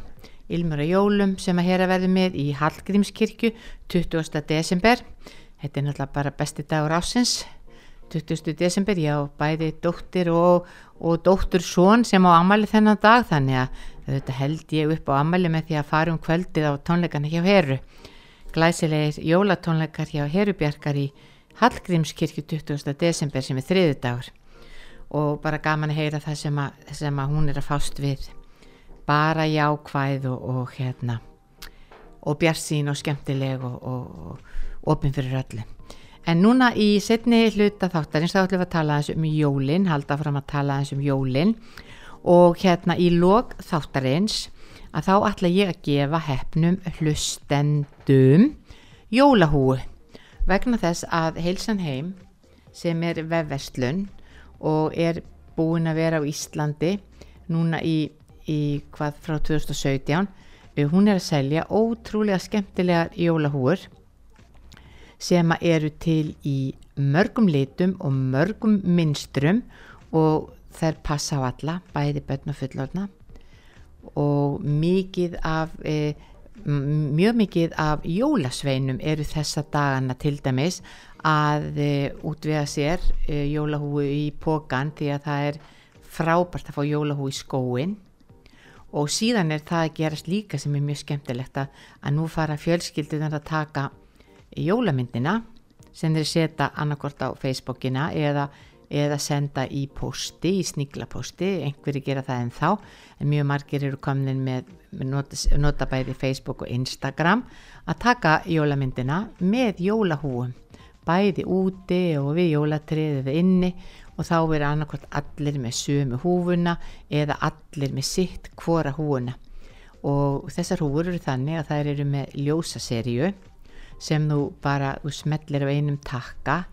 Ilmur og jólum sem að hera verði með í Hallgrímskirkju 20. desember þetta er náttúrulega bara besti dagur ásins 20. desember, já, bæði dóttir og, og dóttur són sem á amali þennan dag, þannig að þetta held ég upp á amali með því að fara um kvöldið á tónleikana hjá Heru. Glæsilegir jólatónleikar hjá Herubjarkar í Hallgrímskirkju 20. desember sem er þriðu dagur og bara gaman að heyra það sem að, sem að hún er að fást við. Bara jákvæð og, og hérna og bjarsín og skemmtileg og, og opinn fyrir öllu. En núna í setni hluta þáttarins þá ætlum við að tala eins um jólinn, halda fram að tala eins um jólinn og hérna í lok þáttarins að þá ætla ég að gefa hefnum hlustendum jólahúu. Vegna þess að Heilsan heim sem er vefverslun og er búin að vera á Íslandi núna í, í hvað frá 2017 hún er að selja ótrúlega skemmtilegar jólahúur sem eru til í mörgum litum og mörgum minstrum og þær passa á alla, bæði börn og fullorna og mikið af, e, mjög mikið af jólasveinum eru þessa dagana til dæmis að e, útvega sér e, jólahúi í pókan því að það er frábært að fá jólahúi í skóin og síðan er það að gerast líka sem er mjög skemmtilegt að, að nú fara fjölskyldunar að taka jólamyndina sem þeir setja annarkort á Facebookina eða, eða senda í posti, í sníklaposti, einhverju gera það en þá, en mjög margir eru komin með, með notabæði Facebook og Instagram að taka jólamyndina með jólahúum, bæði úti og við jólatriðið inni og þá verður annarkort allir með sömu húfuna eða allir með sitt hvora húuna og þessar húfur eru þannig að þær eru með ljósaserju sem þú bara þú smellir á einum takka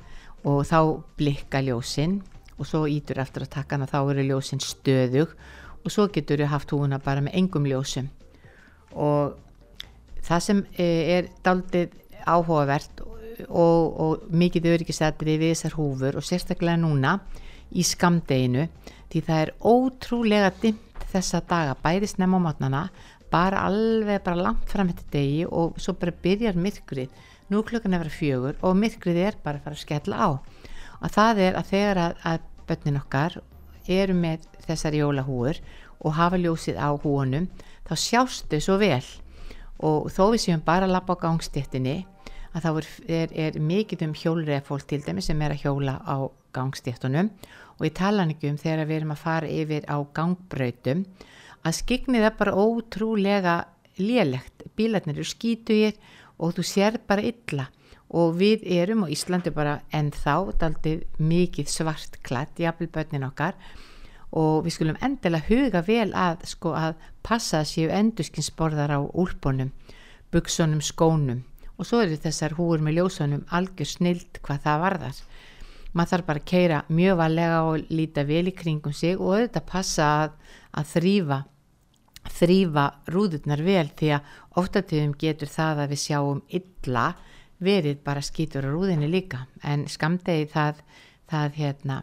og þá blikka ljósinn og svo ítur eftir að takkana þá eru ljósinn stöðug og svo getur þú haft húuna bara með engum ljósum. Og það sem e, er daldið áhugavert og, og mikið öryggisadri við þessar húfur og sérstaklega núna í skamdeginu því það er ótrúlega dimt þessa daga bæði snemma á mátnana bara alveg bara langt fram þetta degi og svo bara byrjar myrkrið. Nú klukkan er vera fjögur og myrkrið er bara að fara að skella á. Og það er að þegar að, að börnin okkar eru með þessar jólahúur og hafa ljósið á húunum þá sjástu svo vel. Og þó við séum bara að lappa á gangstéttinni að þá er, er, er mikið um hjólreið fólk til dæmi sem er að hjóla á gangstéttunum. Og ég tala ekki um þegar við erum að fara yfir á gangbrautum að skiknið er bara ótrúlega lélegt, bílarnir eru skítugir og þú sér bara illa. Og við erum á Íslandi bara ennþá, daldið mikið svart klætt, jafnvelbönnin okkar. Og við skulum endilega huga vel að sko að passa að séu endurskinsborðar á úlpunum, buksunum, skónum. Og svo eru þessar húur með ljósunum algjör snild hvað það varðar. Maður þarf bara að keira mjög valega og líta vel í kringum sig og auðvitað passa að, að þrýfa þrýfa rúðurnar vel því að oftatíðum getur það að við sjáum illa verið bara skýtur á rúðinni líka. En skamdegi það, það hérna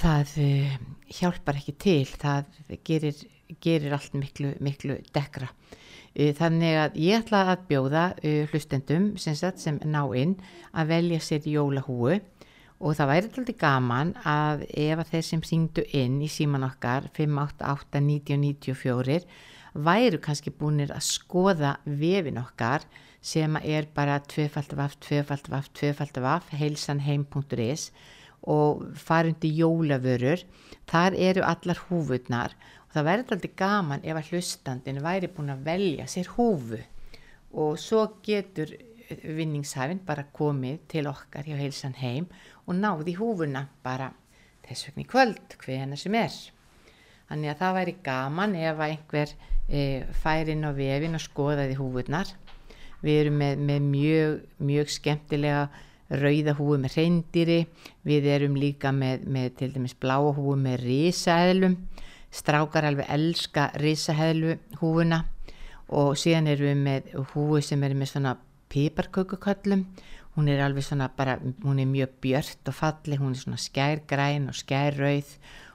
það uh, hjálpar ekki til. Það gerir, gerir allt miklu, miklu dekra uh, þannig að ég ætla að bjóða uh, hlustendum sem, sem ná inn að velja sér jólahúu og það væri alltaf gaman að ef að þeir sem syngdu inn í síman okkar 588-9094 væru kannski búinir að skoða vefin okkar sem er bara 2.vaf, 2.vaf, 2.vaf, heilsanheim.is og farundi jólavörur, þar eru allar húfurnar. Og það væri alltaf gaman ef að hlustandin væri búin að velja sér húfu. Og svo getur vinningshafinn bara komið til okkar hjá heilsan heim og náði húfuna bara þess vegna í kvöld, hvena sem er. Þannig að það væri gaman ef einhver e, fær inn á vefin og skoðaði húfunar. Við erum með, með mjög, mjög skemmtilega rauða húfu með reyndýri, við erum líka með, með til dæmis bláa húfu með risaheðlum, strákar alveg elska risaheðlu húfuna og síðan erum við með húfu sem er með svona piparkökuköllum. Hún er alveg svona bara, hún er mjög björt og falli, hún er svona skærgræn og skærrauð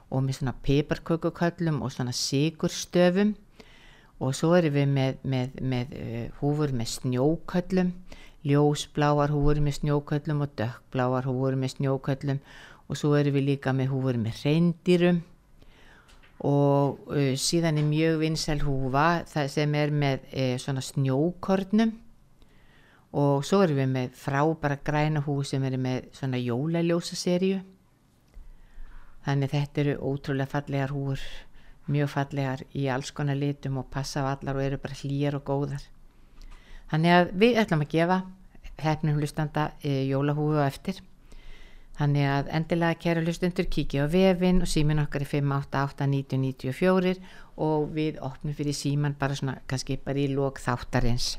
og með svona piparkökuköllum og svona sigurstöfum og svo erum við með, með, með uh, húfur með snjóköllum ljósbláar húfur með snjóköllum og dökkbláar húfur með snjóköllum. Og svo erum við líka með húfur með reyndýrum og uh, síðan er mjög vinsæl húfa sem er með uh, svona snjókornum og svo erum við með frábæra græna húi sem eru með svona jólaljósa serju þannig þetta eru ótrúlega fallegar húur mjög fallegar í alls konar litum og passa á allar og eru bara hlýjar og góðar. Þannig að við ætlum að gefa hefnum hlustanda e, jólahúfu á eftir. Þannig að endilega kæra hlustundur kíkja á vefin og símin okkar er 588-1994 og við opnum fyrir síman bara svona kannski bara í lók þáttarins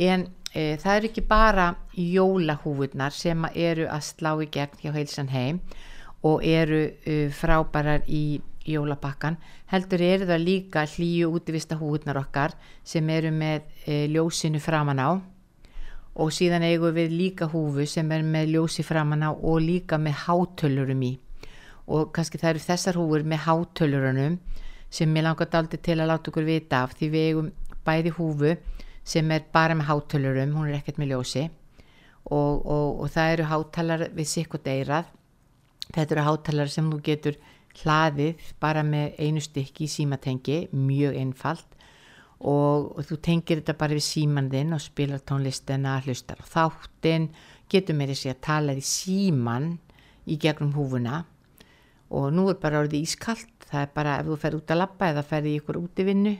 en e, það eru ekki bara jólahúfurnar sem eru að slá í gegn hjá heilsan heim og eru e, frábærar í jólabakkan heldur eru það líka hlýju útivista húfurnar okkar sem eru með e, ljósinu framan á. Og síðan eigum við líka húfu sem er með ljósi framan á og líka með hátölurum í. Og kannski það eru þessar húfur með hátölurunum sem ég langar daldi til að láta okkur vita af því við eigum bæði húfu sem er bara með hátölurum, hún er ekkert með ljósi. Og, og, og það eru hátalar við sikkert eirað þetta eru hátalar sem þú getur hlaðið bara með einu stykki símatengi, mjög einfalt. Og, og þú tengir þetta bara við síman þinn og spilar tónlistina, hlustar á þáttin getur meiri sig að tala í síman í gegnum húfuna. Og nú er bara orðið ískallt það er bara ef þú fer út að lappa eða fer í ykkur útivinnu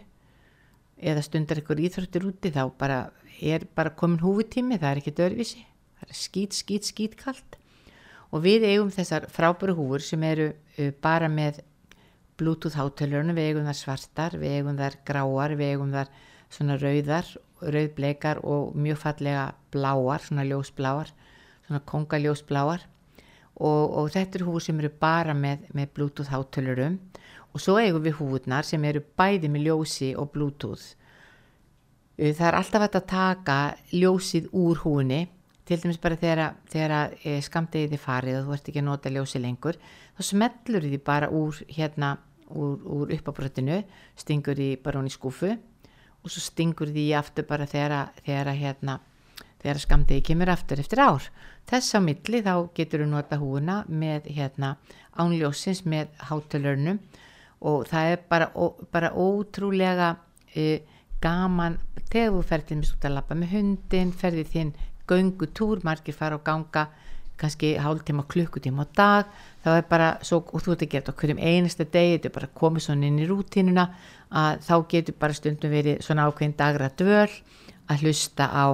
eða stundar ykkur íþróttir úti þá bara er bara komin húfutími, það er ekki dörfisi, það er skýt, skýt, skýt kallt og við eigum þessar frábæru húfur sem eru uh, bara með bluetooth hátölurinn, við eigum þar svartar, við eigum þar gráar, við eigum þar svona rauðar, rauðbleikar og mjög fallega bláar, svona ljósbláar, svona kongaljósbláar og, og þetta eru húfur sem eru bara með, með bluetooth hátölurum og svo eigum við húfurnar sem eru bæði með ljósi og bluetooth. Það er alltaf að taka ljósið úr húni til dæmis bara þegar, þegar e, skamdegiði farið og þú ert ekki að nota ljósi lengur þá smellur því bara úr hérna úr, úr uppabröttinu stingur því bara hún í skúfu og svo stingur því aftur bara þegar, þegar hérna þegar skamdegi kemur aftur eftir ár. Þess á milli þá getur við nota húuna með hérna ánljósins með hátölörnum og það er bara, ó, bara ótrúlega uh, gaman þegar þú ferðir með út að lappa með hundin ferðir þinn göngutúr margir fara og ganga kannski hálftíma klukkutíma á dag. Þá er bara, svo, og þú ert að gera okkur um einasta degi, þetta er bara komið svona inn í rútínuna að þá getur bara stundum verið svona ákveðin dagra dvöl að hlusta á,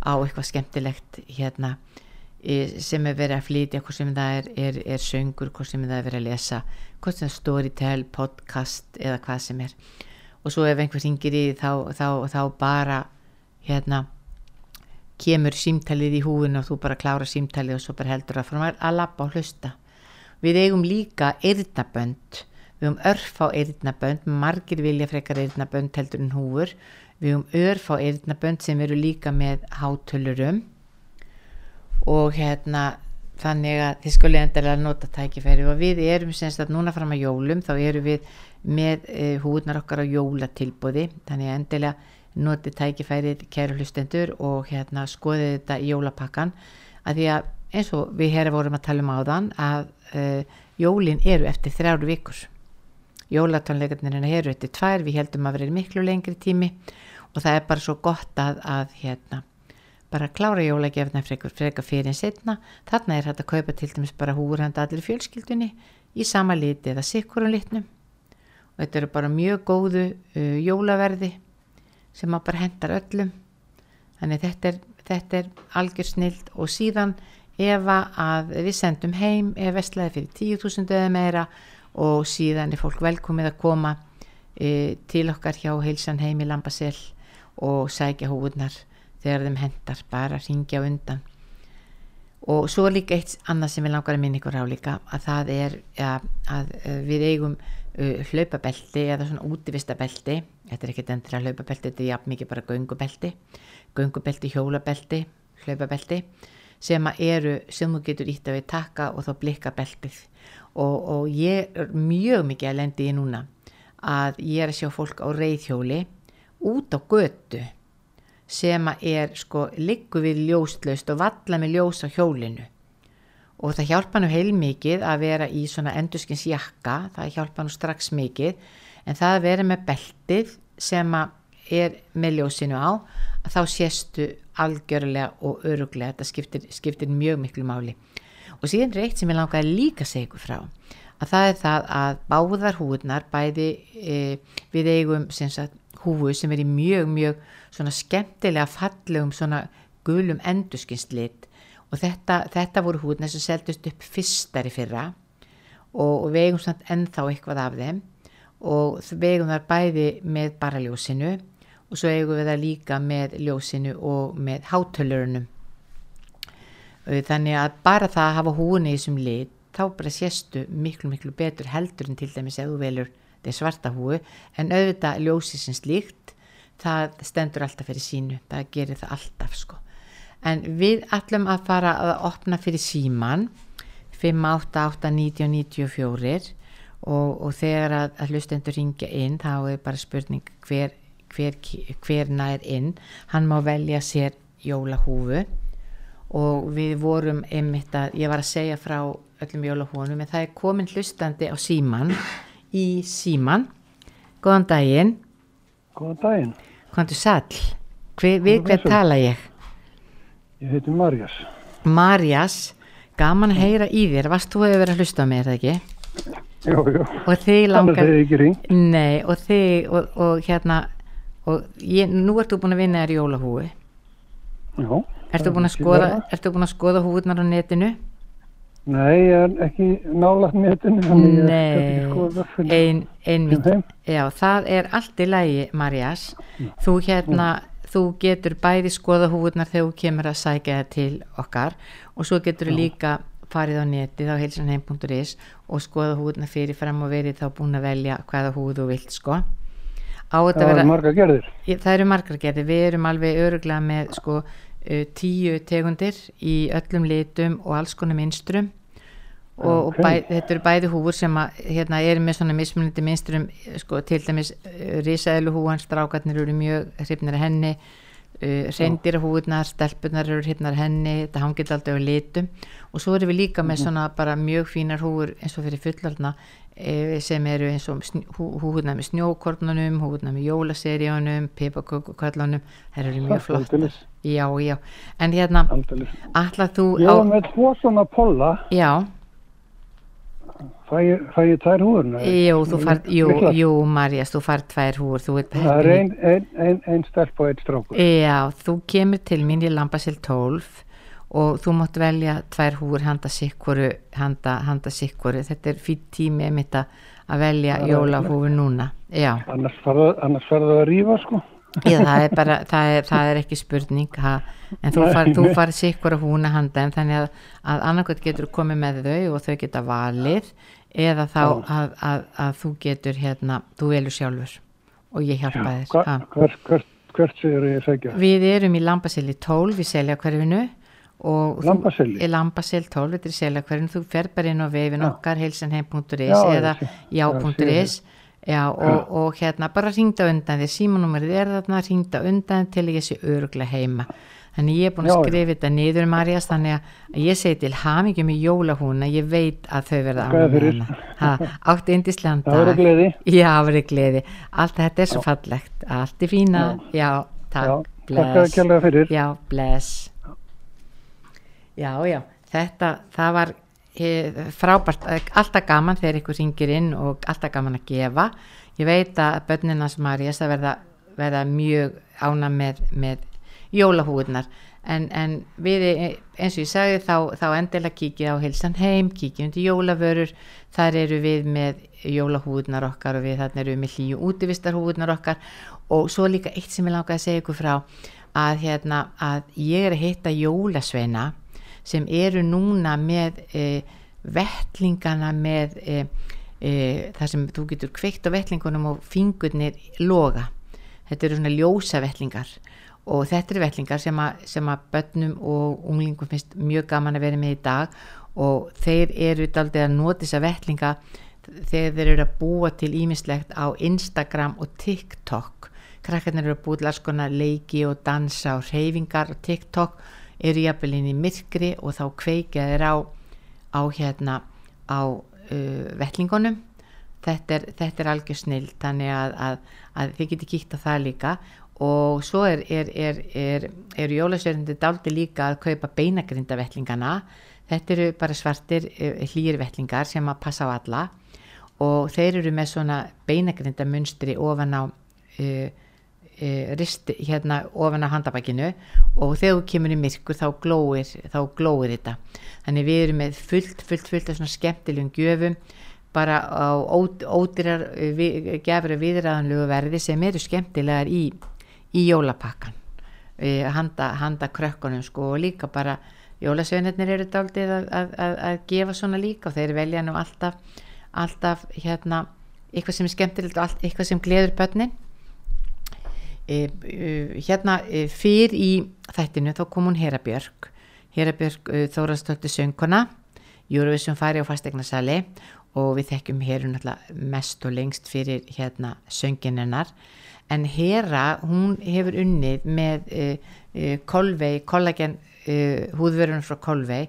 á eitthvað skemmtilegt hérna sem er verið að flytja, hvort sem það er, er, er söngur, hvort sem það er verið að lesa hvort sem það storytell, podcast eða hvað sem er. Og svo ef einhver ringir í þá, þá, þá bara hérna kemur símtalið í húin og þú bara klára símtalið og svo bara heldur að frá að lappa og hlusta. Við eigum líka eirnabönd við eigum örf á eirnabönd margir vilja frekar eirnabönd heldur en húfur. Við eigum örf á eirnabönd sem eru líka með hátölurum og hérna þannig að þið skulle endilega nota tækifæri og við erum semst að núna fram að jólum þá erum við með e, húðnar okkar á jólatilbóði þannig að endilega noti tækifærið kæru hlustendur og hérna skoði þetta í jólapakkan að því að eins og við hér vorum að tala um áðan að e, jólin eru eftir þrjáru vikur. Jólatónleikarnir eru eftir tvær við heldum að vera miklu lengri tími. Og það er bara svo gott að, að hérna bara klára jólagefna frekar fyrir en setna þarna er hægt að kaupa til dæmis bara húrhanda allir fjölskyldunni í sama liti eða sikkurum litnum. Og þetta eru bara mjög góðu uh, jólaverði sem að bara hendar öllum. Þannig þetta er, þetta er algjör snild. Og síðan ef að við sendum heim ef vestlaði fyrir 10.000 eða meira og síðan er fólk velkomið að koma uh, til okkar hjá heilsan heim í Lambasell og sækja húurnar þegar þeim hendar bara að ringja undan. Og svo líka eitt annað sem við langar að minna ykkur á líka að það er ja, að uh, við eigum uh, hlaupabelti eða svona útivistabelti. Þetta er ekkert endur að hlaupabelti þetta er jafn mikið bara göngubelti göngubelti, hjólabelti hlaupabelti sem að eru sem þú getur ítt að við taka og þá blikka beltið og, og ég er mjög mikið að lendi í núna að ég er að sjá fólk á reyðhjóli út á götu sem að er sko liggu við ljóslaust og valla með ljós á hjólinu. Og það hjálpa nú heil mikið að vera í svona endurskins jakka það hjálpa nú strax mikið en það að vera með beltið sem að er með ljósinu á þá séstu algjörlega og öruglega, þetta skiptir, skiptir mjög miklu máli. Og síðan er eitt sem ég langaði líka segja ykkur frá að það er það að báðar húðnar bæði e, við eigum sagt, húfu sem er í mjög mjög svona skemmtilega fallegum svona gulum endurskinslit. Og þetta, þetta voru húðnar sem seldust upp fyrstari fyrra og, og eigum svona ennþá eitthvað af þeim. Og við eigum þar bæði með baraljósinu og svo eigum við það líka með ljósinu og með hátölurunum. Þannig að bara það að hafa húni í þessum lit þá bara sérstu miklu miklu betur heldur en til dæmis ef þú velur þetta svarta húi en auðvitað ljósi sem slíkt það stendur alltaf fyrir sínu það gerir það alltaf sko. En við ætlum að fara að opna fyrir síman 5, 8, 8, 90 og 94 og, og þegar að, að hlustendur ringja inn þá er bara spurning hver hver, hver nær inn. Hann má velja sér jólahúfu. Og við vorum einmitt að, ég var að segja frá öllum jólahúfunum, en það er komin hlustandi á síman í síman góðan daginn. Góðan daginn. Hvað er sæl, við hver tala ég? Ég heiti Marjas Marjas, gaman að heyra í þér. Varst þú hefur verið að hlusta á er það ekki? Jú, jú, og þig langar þannig að þið ekki ringt Nei, og þig og, og hérna og ég, nú ertu búin að vinna þér jólahúi Já Ertu búin að skoða, ertu búin að skoða húðnar á netinu? Nei, ég er ekki ég er ekki Nei, ein, einmitt, já, það er allt í lægi, Marjas. Þú hérna, þú getur bæði skoða húðnar þegar þú kemur að sækja það til okkar og svo getur þú líka farið á netið á heilsanheim.is og skoða húðnar fyrir fram og verið þá búin að velja hvaða húð þú vilt sko. Á þetta Það vera, er marga gerðir. Ég- það eru margar gerðir, við erum alveg öruglega með sko tíu tegundir í öllum litum og alls konar minstrum og, og Ok. bæ, þetta eru bæði húfur sem að, hérna, eru með svona mismunandi minstrum sko, til dæmis uh, risaðilu húan, strákarnir eru mjög hrifnir henni uh, reyndira húðnar, stelpunar eru hrifnar að henni, þetta hangið alltaf á litum. Og svo erum við líka með svona bara mjög fínar húfur eins og fyrir fullarna eh, sem eru eins og hú- húðnar með snjókornunum, húðnar með jólaseríunum, pipakökuköllunum þær eru mjög flott Aldeilis. Já, já, en hérna allar þú á, var með tvo svona polla. Já, fæ ég, fæ ég tær húðurna jú, þú far jú, jú, Marjas, þú far tvær húur þú ert Það er heppin ein, ein, ein, stelp og ein strákur. Já, þú kemur til mín í Lambasil 12 og þú mátt velja tvær húur handa sikkuru, handa, handa sikkuru. Þetta er fyrir tími einmitt að velja Það jólahúfur núna. Já, annars annars farðu að rífa sko Já það er bara, það er, það er ekki spurning, ha. en þú Nei, far, þú nei. far sikkura húna handa en þannig að, að annarkvæmt getur komið með þau og þau geta valið eða þá Já. að, að, að þú getur hérna, þú velur sjálfur og ég hjálpa þér. Hva, ha. hvert, hvert, hvert séður ég segja Við erum í Lambasili 12 í seljakverfinu og þú- Lambaseli? í Lambasil 12, þetta er í seljakverfinu þú fer bara inn á vefin Já. okkar heilsanheim.is Já, eða ég já.is já, og, og hérna bara ringda undan því símanúmerið er þarna ringda undan til ég sé öruglega heima. Þannig ég er búin að Já, já. skrifa þetta niður Marjas þannig að ég segi til hamingjum í jólahúna ég veit að þau verða átti indislegan Það verður gleði. Já, verður gleði. Allt þetta er svo fallegt, allt er fína. Já, takk, Já, bless. fyrir. Já, bless. Já, já, þetta, það var frábært, eh, alltaf gaman þegar ykkur ringir inn og alltaf gaman að gefa. Ég veit að börninas Marjas að verða, verða mjög ána með, með jólahúðnar en, en við eh, eins og ég sagði þá, þá endilega kíkið á heilsan heim, kíkið undir jólavörur, þar eru við með jólahúðnar okkar og við þarna eru við með hlýju útivistarhúðnar okkar. Og svo líka eitt sem ég langaði að segja ykkur frá að, hérna, að ég er að hitta jólasveina sem eru núna með e, vettlingana með e, e, þar sem þú getur kveikt á vettlingunum og fingurnir loga. Þetta eru svona ljósa vettlingar og þetta eru vellingar sem að, að börnum og unglingum finnst mjög gaman að vera með í dag og þeir eru daldið að nota þessa vellinga þegar þeir eru að búa til ímislegt á Instagram og TikTok. Krakkarnir eru að búa til alls konar leiki og dansa og reyfingar og TikTok eru jafnvel inn í myrkri og þá kveikja þeir á, á hérna á uh, vellingunum þetta er, er algjör snill þannig að, að, að þið getur kíkt á það líka. Og svo er, er, er, er, er jólasverðindi daldi líka að kaupa beinagrindavellingana þetta eru bara svartir hlýrvellingar sem að passa á alla. Og þeir eru með svona beinagrindamunstri ofan á uh, uh, risti, hérna ofan á handabækinu og þegar þú kemur í myrkur þá glóir, þá glóir þetta. Þannig við erum með fullt, fullt, fullt af svona skemmtilegum gjöfum bara á ódýrar gefur að viðræðanlegu verði sem eru skemmtilegar í í jólapakkan e, handa, handa krökkunum sko og líka bara jólasveinirnir eru daldið að, að, að, að gefa svona líka og þeir velja nú alltaf alltaf hérna eitthvað sem er skemmtilegt og allt, eitthvað sem gleður börnin. e, e, hérna e, fyrr í þættinu þá kom hún Herabjörg Herabjörg e, Þórastóttir söngkona Júruvísum fari á fastegnarsali og við þekkjum hér mest og lengst fyrir hérna sönginennar en Hera hún hefur unnið með Kolvei, kollagen húðvörunum frá Kolvei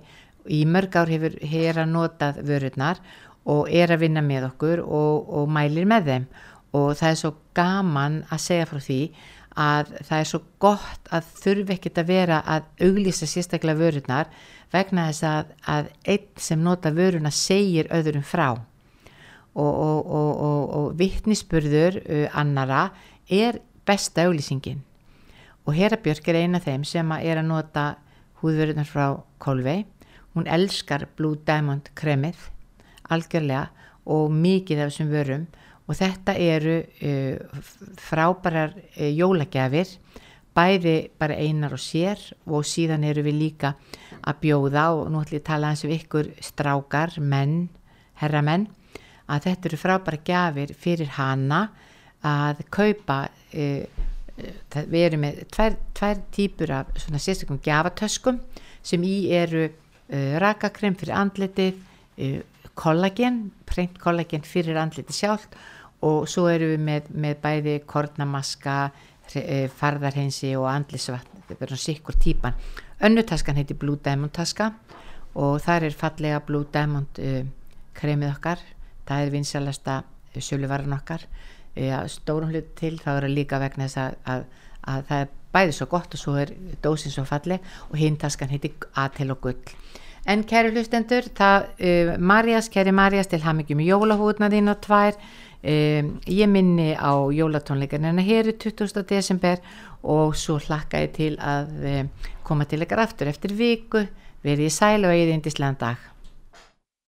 í mörg ár hefur Hera notað vörurnar og er að vinna með okkur og, og mælir með þeim og það er svo gaman að segja frá því að það er svo gott að þurfi ekkert að vera að auglýsa sérstaklega vörurnar vegna þess að, að einn sem nota vöruna segir öðrum frá. Og, og, og vittnisspurður annara er besta auglýsingin. Og Herabjörg er eina þeim sem er að nota húðvörunar frá Kolvei hún elskar Blue Diamond kremið algjörlega og mikið af þessum vörum og þetta eru uh, frábærar uh, jólagjafir bæði bara einar og sér og síðan eru við líka að bjóða og nú ætlum ég að tala eins og ykkur strákar, menn, herramenn að þetta eru frábæra gjafir fyrir hana að kaupa uh, við erum með tvær, tvær típur af svona sérstaklega gafatöskum sem í eru rakakrem fyrir andletið kollagen, preynt kollagen fyrir andletið sjálf og svo eru við með, með bæði kornamaska farðarhensi og andlisvatn þetta er svona sikkur típan. Önnutaskan heiti Blue Diamond taska og þar er fallega Blue Diamond kremið okkar. Það er vinsalasta söluvaran okkar. Ja, stórum hlut til það líka vegna þess að, að, að það er bæði svo gott og svo er dósin svo falleg og hinn taskan heiti Atel og Gull. En kæri hlustendur það, uh, Marjas, kæri Marjas til hafmyggjum jólahútna þín og tvær um, ég minni á jólatónleikarnina hér í 20. desember og svo hlakka ég til að um, koma til ykkar aftur eftir viku verið í sæl og eigið indislegan dag